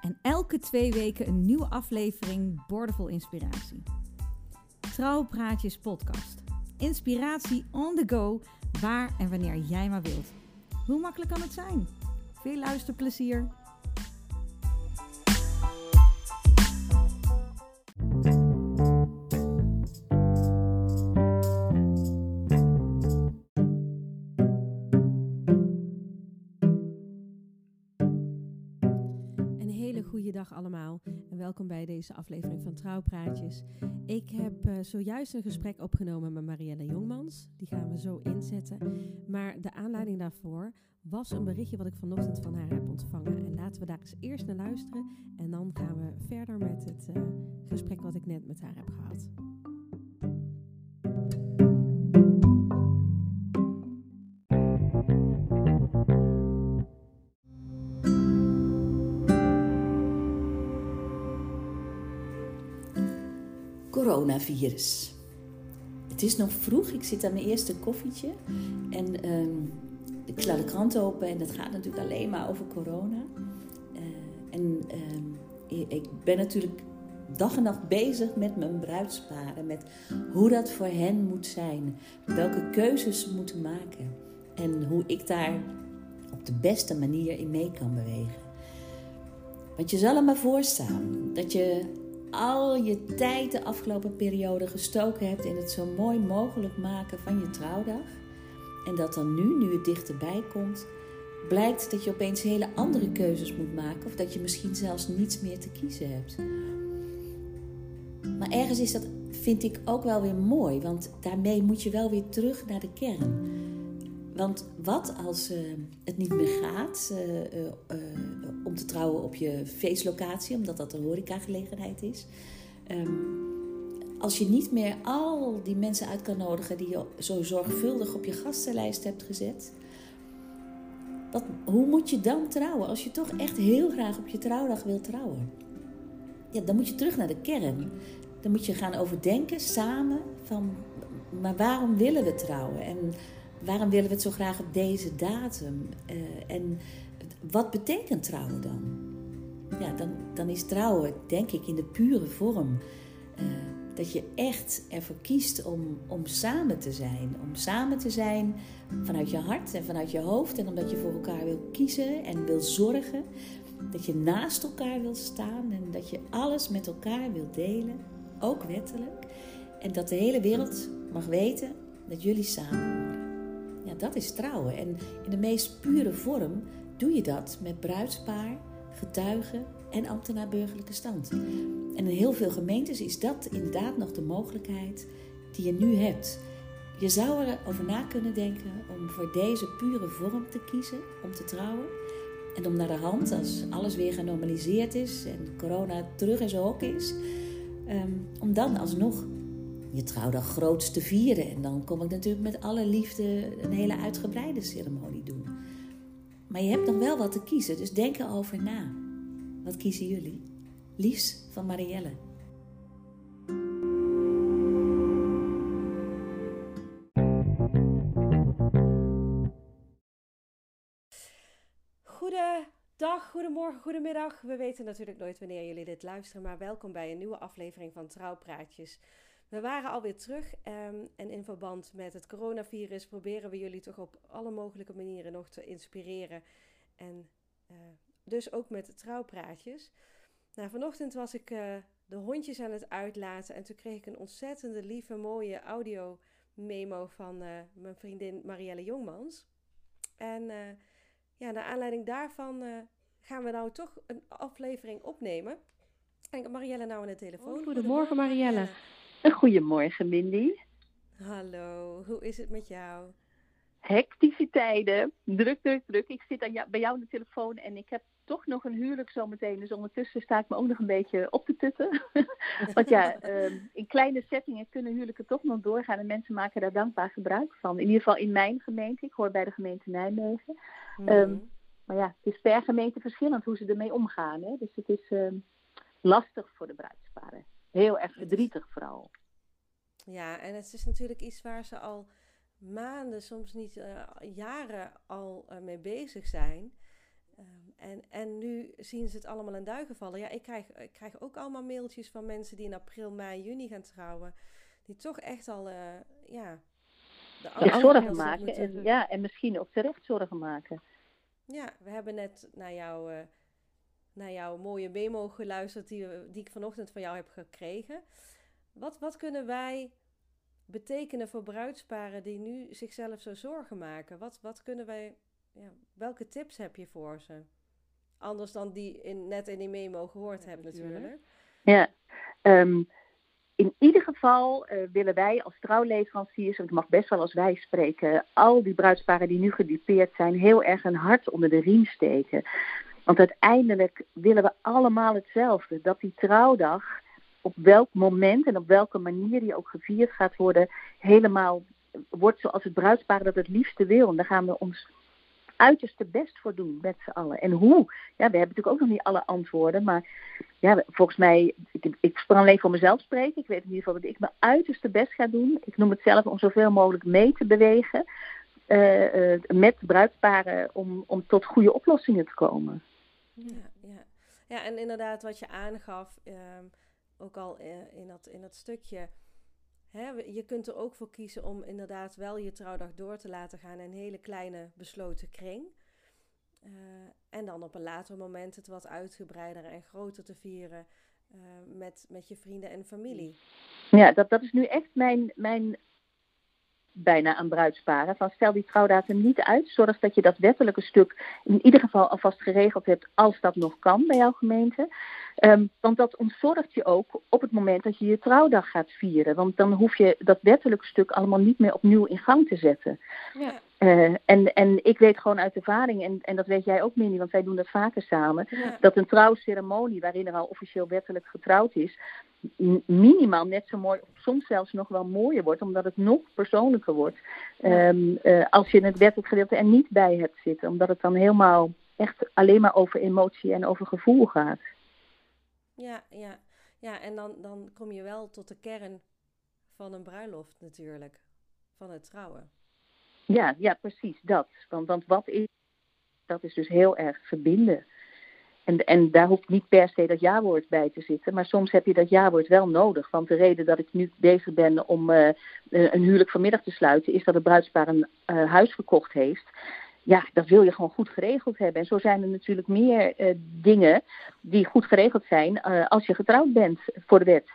En elke twee weken een nieuwe aflevering Bordevol Inspiratie. Trouwpraatjes podcast. Inspiratie on the go, waar en wanneer jij maar wilt. Hoe makkelijk kan het zijn? Veel luisterplezier! Allemaal en welkom bij deze aflevering van Trouwpraatjes. Ik heb eh, zojuist een gesprek opgenomen met Marielle Jongmans. Die gaan we zo inzetten. Maar de aanleiding daarvoor was een berichtje wat ik vanochtend van haar heb ontvangen. En laten we daar eens eerst naar luisteren en dan gaan we verder met het eh, gesprek wat ik net met haar heb gehad. Het is nog vroeg, ik zit aan mijn eerste koffietje en ehm, ik sla de krant open en het gaat natuurlijk alleen maar over corona. Eh, en ehm, ik ben natuurlijk dag en nacht bezig met mijn bruidsparen, met hoe dat voor hen moet zijn, welke keuzes ze moeten maken en hoe ik daar op de beste manier in mee kan bewegen. Want je zal er maar voor staan dat je al je tijd de afgelopen periode gestoken hebt in het zo mooi mogelijk maken van je trouwdag. En dat dan nu, nu het dichterbij komt, blijkt dat je opeens hele andere keuzes moet maken. Of dat je misschien zelfs niets meer te kiezen hebt. Maar ergens is dat, vind ik, ook wel weer mooi. Want daarmee moet je wel weer terug naar de kern. Want wat als uh, het niet meer gaat uh, uh, om te trouwen op je feestlocatie, omdat dat een horecagelegenheid is. Um, als je niet meer al die mensen uit kan nodigen die je zo zorgvuldig op je gastenlijst hebt gezet. Hoe moet je dan trouwen als je toch echt heel graag op je trouwdag wilt trouwen? Ja, dan moet je terug naar de kern. Dan moet je gaan overdenken samen van, maar waarom willen we trouwen? En waarom willen we het zo graag op deze datum? Uh, en wat betekent trouwen dan? Ja, dan, dan is trouwen, denk ik, in de pure vorm. Uh, dat je echt ervoor kiest om, om samen te zijn. Om samen te zijn vanuit je hart en vanuit je hoofd. En omdat je voor elkaar wil kiezen en wil zorgen. Dat je naast elkaar wil staan en dat je alles met elkaar wil delen. Ook wettelijk. En dat de hele wereld mag weten dat jullie samen horen. Ja, dat is trouwen. En in de meest pure vorm doe je dat met bruidspaar, getuigen en ambtenaar-burgerlijke stand. En in heel veel gemeentes is dat inderdaad nog de mogelijkheid die je nu hebt. Je zou erover na kunnen denken om voor deze pure vorm te kiezen om te trouwen. En om naar de hand, als alles weer genormaliseerd is en corona terug in zijn hok is, um, om dan alsnog je trouwdag groots te vieren. En dan kom ik natuurlijk met alle liefde een hele uitgebreide ceremonie doen. Maar je hebt nog wel wat te kiezen, dus denk erover na. Wat kiezen jullie? Liefs van Marielle. Goedendag, goedemorgen, goedemiddag. We weten natuurlijk nooit wanneer jullie dit luisteren, maar welkom bij een nieuwe aflevering van Trouwpraatjes. We waren alweer terug um, en in verband met het coronavirus proberen we jullie toch op alle mogelijke manieren nog te inspireren. En uh, dus ook met trouwpraatjes. Nou, vanochtend was ik uh, de hondjes aan het uitlaten en toen kreeg ik een ontzettende lieve, mooie audio memo van uh, mijn vriendin Marielle Jongmans. En ja, naar aanleiding daarvan gaan we nou toch een aflevering opnemen. En ik heb Marielle nou aan de telefoon. Oh, goedemorgen Marielle. Goedemorgen Mindy. Hallo, hoe is het met jou? Hectische tijden, druk, druk, druk. Ik zit aan jou, bij jou aan de telefoon en ik heb toch nog een huwelijk zometeen. Dus ondertussen sta ik me ook nog een beetje op te tutten. Want ja, ehm, in kleine settingen kunnen huwelijken toch nog doorgaan. En mensen maken daar dankbaar gebruik van. In ieder geval in mijn gemeente. Ik hoor bij de gemeente Nijmegen. Mhm. Ehm, maar ja, het is per gemeente verschillend hoe ze ermee omgaan. Hè? Dus het is ehm, lastig voor de bruidsparen. Heel erg verdrietig vooral. Ja, en het is natuurlijk iets waar ze al maanden, soms niet eh, jaren al eh, mee bezig zijn. Ehm, en, en nu zien ze het allemaal in duigen vallen. Ja, ik krijg, ik krijg ook allemaal mailtjes van mensen die in april, mei, juni gaan trouwen. Die toch echt al, eh, ja... De zorgen maken. En, ja, en misschien ook terecht zorgen maken. Ja, we hebben net naar, jou, eh, naar jouw mooie memo geluisterd die, die ik vanochtend van jou heb gekregen. Wat, wat kunnen wij betekenen voor bruidsparen die nu zichzelf zo zorgen maken? Wat, wat kunnen wij, ja, welke tips heb je voor ze? Anders dan die in, net in die memo gehoord hebt natuurlijk. Ja, ehm, in ieder geval eh, willen wij als trouwleveranciers, en het mag best wel als wij spreken, al die bruidsparen die nu gedupeerd zijn, heel erg een hart onder de riem steken. Want uiteindelijk willen we allemaal hetzelfde. Dat die trouwdag, op welk moment en op welke manier die ook gevierd gaat worden, helemaal wordt zoals het bruidspaar dat het liefste wil. En daar gaan we ons uiterste best voor doen met z'n allen. En hoe? Ja, we hebben natuurlijk ook nog niet alle antwoorden, maar ja, volgens mij, ik, ik kan alleen voor mezelf spreken. Ik weet in ieder geval dat ik mijn uiterste best ga doen. Ik noem het zelf om zoveel mogelijk mee te bewegen eh, eh, met bruidsparen om, om tot goede oplossingen te komen. Ja, ja. ja, en inderdaad wat je aangaf, ehm, ook al eh, in, dat, in dat stukje. Hè, je kunt er ook voor kiezen om inderdaad wel je trouwdag door te laten gaan in een hele kleine besloten kring. Eh, en dan op een later moment het wat uitgebreider en groter te vieren eh, met, met je vrienden en familie. Ja, dat, dat is nu echt mijn, mijn bijna aan bruidsparen. Van stel die trouwdatum niet uit. Zorg dat je dat wettelijke stuk in ieder geval alvast geregeld hebt als dat nog kan bij jouw gemeente. Ehm, want dat ontzorgt je ook op het moment dat je je trouwdag gaat vieren. Want dan hoef je dat wettelijke stuk allemaal niet meer opnieuw in gang te zetten. Ja, Eh, en, en ik weet gewoon uit ervaring, en, en dat weet jij ook Minnie, want wij doen dat vaker samen, ja, dat een trouwceremonie waarin er al officieel wettelijk getrouwd is, minimaal net zo mooi, soms zelfs nog wel mooier wordt, omdat het nog persoonlijker wordt ehm, eh, als je in het wettelijk gedeelte er niet bij hebt zitten, omdat het dan helemaal echt alleen maar over emotie en over gevoel gaat. ja, ja. ja en dan, dan kom je wel tot de kern van een bruiloft natuurlijk, van het trouwen. Ja, ja, precies dat. Want, want wat is, dat is dus heel erg verbinden. En, en daar hoeft niet per se dat ja-woord bij te zitten. Maar soms heb je dat ja-woord wel nodig. Want de reden dat ik nu bezig ben om eh, een huwelijk vanmiddag te sluiten... is dat het bruidspaar een eh, huis gekocht heeft. Ja, dat wil je gewoon goed geregeld hebben. En zo zijn er natuurlijk meer eh, dingen die goed geregeld zijn... eh, als je getrouwd bent voor de wet.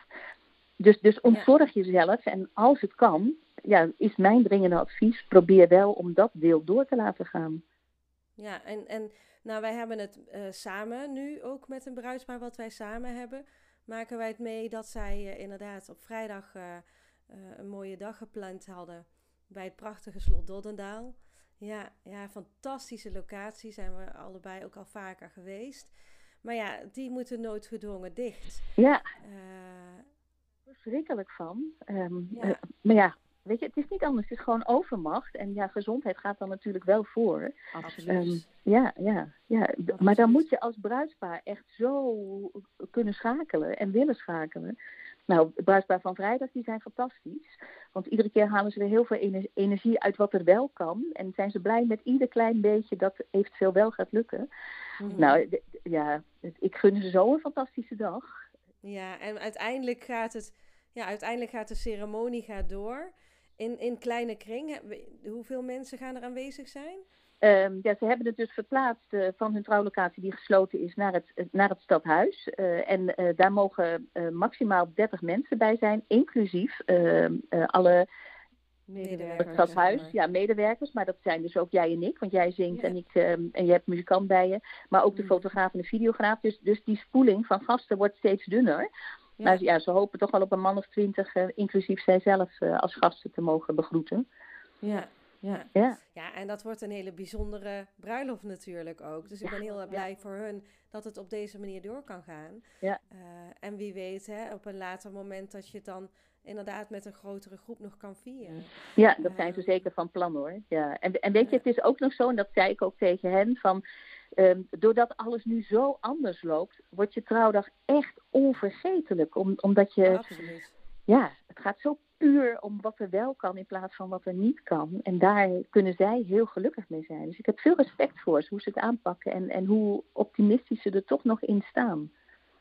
Dus, dus ontzorg jezelf. En als het kan, ja, is mijn dringende advies... probeer wel om dat deel door te laten gaan. Ja, en, en nou, wij hebben het eh, samen nu ook met een bruidspaar wat wij samen hebben. Maken wij het mee dat zij eh, inderdaad op vrijdag eh, een mooie dag gepland hadden bij het prachtige slot Doddendaal. Ja, ja, fantastische locatie. Zijn we allebei ook al vaker geweest. Maar ja, die moeten noodgedwongen dicht. Ja, verschrikkelijk van. Ja. eh, maar ja, weet je, het is niet anders. Het is gewoon overmacht. En ja, gezondheid gaat dan natuurlijk wel voor. absoluut. Ehm, ja, ja, ja. Absoluut. Maar dan moet je als bruidspaar echt zo kunnen schakelen en willen schakelen. Nou, het bruidspaar van vrijdag, die zijn fantastisch. Want iedere keer halen ze er heel veel ener- energie uit wat er wel kan. En zijn ze blij met ieder klein beetje dat eventueel wel gaat lukken. Mhm. Nou, ja, ik gun ze zo een fantastische dag. Ja, en uiteindelijk gaat het, ja, uiteindelijk gaat de ceremonie gaat door. In, in kleine kring, hoeveel mensen gaan er aanwezig zijn? Ehm, ja, ze hebben het dus verplaatst eh, van hun trouwlocatie die gesloten is naar het, eh, naar het stadhuis. Eh, en daar mogen maximaal 30 mensen bij zijn, inclusief ehm, eh, alle Medewerkers, het stadhuis, zeg maar. ja, medewerkers. Maar dat zijn dus ook jij en ik, want jij zingt Ja. en, ik, ehm, en je hebt muzikant bij je. Maar ook de Mm. fotograaf en de videograaf. Dus, dus die spoeling van gasten wordt steeds dunner. Ja. Maar ja, ze hopen toch wel op een man of twintig, eh, inclusief zijzelf, eh, als gasten te mogen begroeten. Ja, Ja. Ja. ja, en dat wordt een hele bijzondere bruiloft natuurlijk ook. Dus ik ben heel blij voor hun dat het op deze manier door kan gaan. Ja. Eh, en wie weet, hè, op een later moment dat je het dan inderdaad met een grotere groep nog kan vieren. Ja, dat zijn ze zeker van plan hoor. Ja. En, en weet je, het is ook nog zo, en dat zei ik ook tegen hen, van ehm, doordat alles nu zo anders loopt, wordt je trouwdag echt onvergetelijk. Om, omdat je, Absoluut. ja, het gaat zo puur om wat er wel kan in plaats van wat er niet kan. En daar kunnen zij heel gelukkig mee zijn. Dus ik heb veel respect voor ze, hoe ze het aanpakken en, en hoe optimistisch ze er toch nog in staan.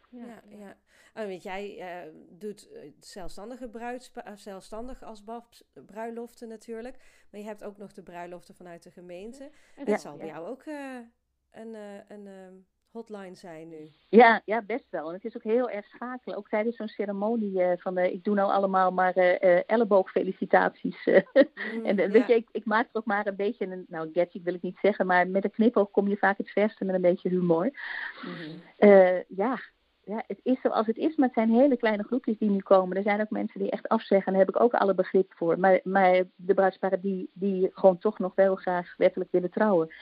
Ja, ja. En weet jij eh, doet eh, zelfstandige bruidspa- eh, zelfstandig als babs bruiloften natuurlijk. Maar je hebt ook nog de bruiloften vanuit de gemeente. En dat zal bij jou ook een, eh, een ehm, hotline zijn nu. Ja, ja, best wel. En het is ook heel erg schakelen. Ook tijdens zo'n ceremonie eh, van eh, ik doe nou allemaal maar eh, elleboogfelicitaties. eh. en Mm, weet je, ik, ik maak er ook maar een beetje een, nou gadget wil ik niet zeggen, maar met een knipoog kom je vaak het verste met een beetje humor. Mhm. Eh, ja, ja, het is zoals het is, maar het zijn hele kleine groepjes die nu komen. Er zijn ook mensen die echt afzeggen, daar heb ik ook alle begrip voor. Maar, maar de bruidsparen die, die gewoon toch nog wel graag wettelijk willen trouwen.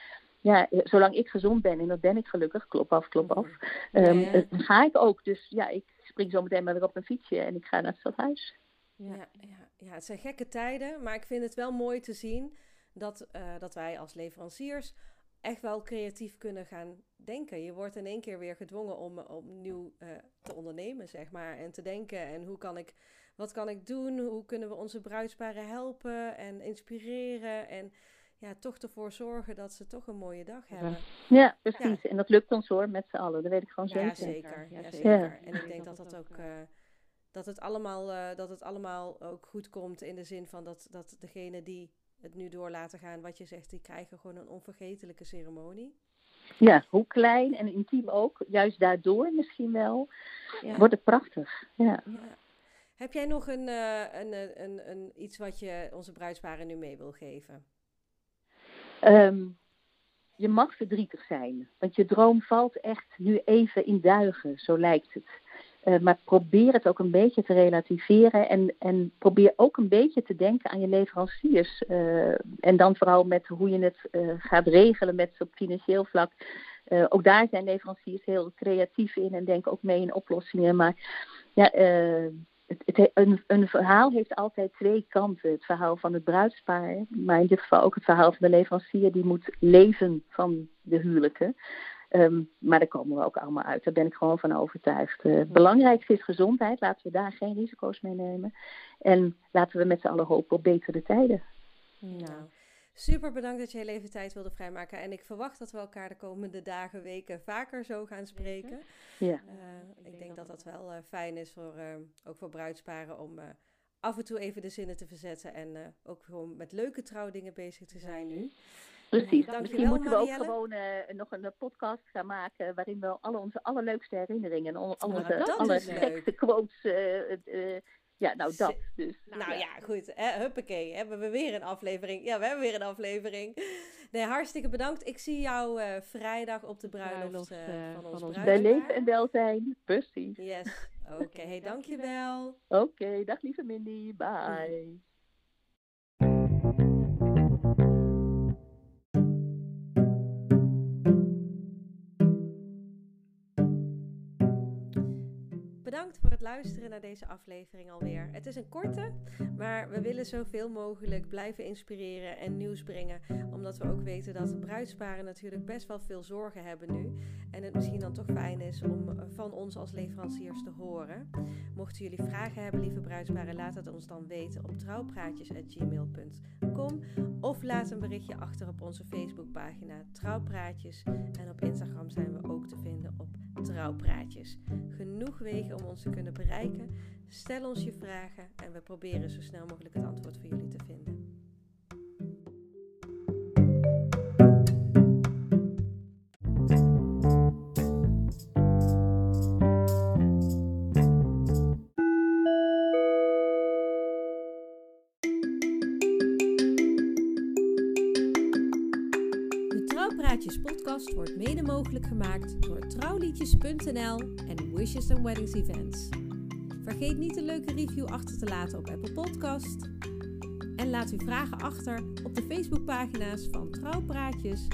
Ja, zolang ik gezond ben, en dat ben ik gelukkig, klop af, klop af, ehm, Ja. eh, ga ik ook. Dus ja, ik spring zo meteen maar weer op mijn fietsje en ik ga naar het stadhuis. Ja, ja, ja, het zijn gekke tijden, maar ik vind het wel mooi te zien dat, eh, dat wij als leveranciers echt wel creatief kunnen gaan denken. Je wordt in één keer weer gedwongen om opnieuw eh, te ondernemen, zeg maar, en te denken. En hoe kan ik, wat kan ik doen? Hoe kunnen we onze bruidsparen helpen en inspireren? En ja, toch ervoor zorgen dat ze toch een mooie dag hebben. Ja, precies. En dat lukt ons hoor, met z'n allen. Dat weet ik gewoon Ja, zeker. zeker. Ja, zeker. zeker. En ik denk dat dat ook... eh, dat het, allemaal, eh, dat het allemaal ook goed komt in de zin van dat, dat degene die het nu door laten gaan, wat je zegt, die krijgen gewoon een onvergetelijke ceremonie. Ja, hoe klein en intiem ook, juist daardoor misschien wel, Ja. wordt het prachtig. Ja. Ja. Heb jij nog een, eh, een, een, een, een, iets wat je onze bruidsparen nu mee wil geven? Ehm, je mag verdrietig zijn, want je droom valt echt nu even in duigen, zo lijkt het. Eh, maar probeer het ook een beetje te relativeren en, en probeer ook een beetje te denken aan je leveranciers. Eh, en dan vooral met hoe je het eh, gaat regelen met op financieel vlak. Ook daar zijn leveranciers heel creatief in en denken ook mee in oplossingen. Maar ja, het, een, verhaal heeft altijd twee kanten. Het verhaal van het bruidspaar, maar in dit geval ook het verhaal van de leverancier die moet leven van de huwelijken. Ehm, maar daar komen we ook allemaal uit. Daar ben ik gewoon van overtuigd. Het belangrijkste is gezondheid. Laten we daar geen risico's mee nemen. En laten we met z'n allen hopen op betere tijden. Nou, super bedankt dat je heel even tijd wilde vrijmaken. En ik verwacht dat we elkaar de komende dagen, weken vaker zo gaan spreken. Ja. Uh, ik denk dat dat wel uh, fijn is voor uh, ook voor bruidsparen om uh, af en toe even de zinnen te verzetten en uh, ook gewoon met leuke trouwdingen bezig te zijn nu. Precies. Dankjewel, Misschien moeten we Marielle. ook gewoon uh, nog een podcast gaan maken waarin we al onze allerleukste herinneringen en al Nou, onze alle quotes. Uh, ja, nou dat. Dus. Nou ja, goed. Hè, huppakee. Hebben we weer een aflevering. Ja, we hebben weer een aflevering. Nee, hartstikke bedankt. Ik zie jou uh, vrijdag op de bruiloft uh, van ons bruidspaar. Bij leven en welzijn. Precies. Yes. Oké, okay. hey, dankjewel. Oké, okay, dag lieve Mindy. Bye. Bedankt voor het luisteren naar deze aflevering alweer. Het is een korte, maar we willen zoveel mogelijk blijven inspireren en nieuws brengen. Omdat we ook weten dat bruidsparen natuurlijk best wel veel zorgen hebben nu. En het misschien dan toch fijn is om van ons als leveranciers te horen. Mochten jullie vragen hebben, lieve bruidsparen, laat het ons dan weten op trouwpraatjes.gmail.com. Of laat een berichtje achter op onze Facebookpagina Trouwpraatjes. En op Instagram zijn we ook te vinden op Trouwpraatjes. Genoeg wegen om ons te kunnen bereiken. Stel ons je vragen en we proberen zo snel mogelijk het antwoord voor jullie te vinden. De Trouwpraatjes podcast wordt mede mogelijk gemaakt door trouwliedjes.nl en Wishes and Weddings Events. Vergeet niet een leuke review achter te laten op Apple Podcast. En laat uw vragen achter op de Facebookpagina's van Trouwpraatjes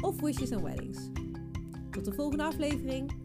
of Wishes and Weddings. Tot de volgende aflevering.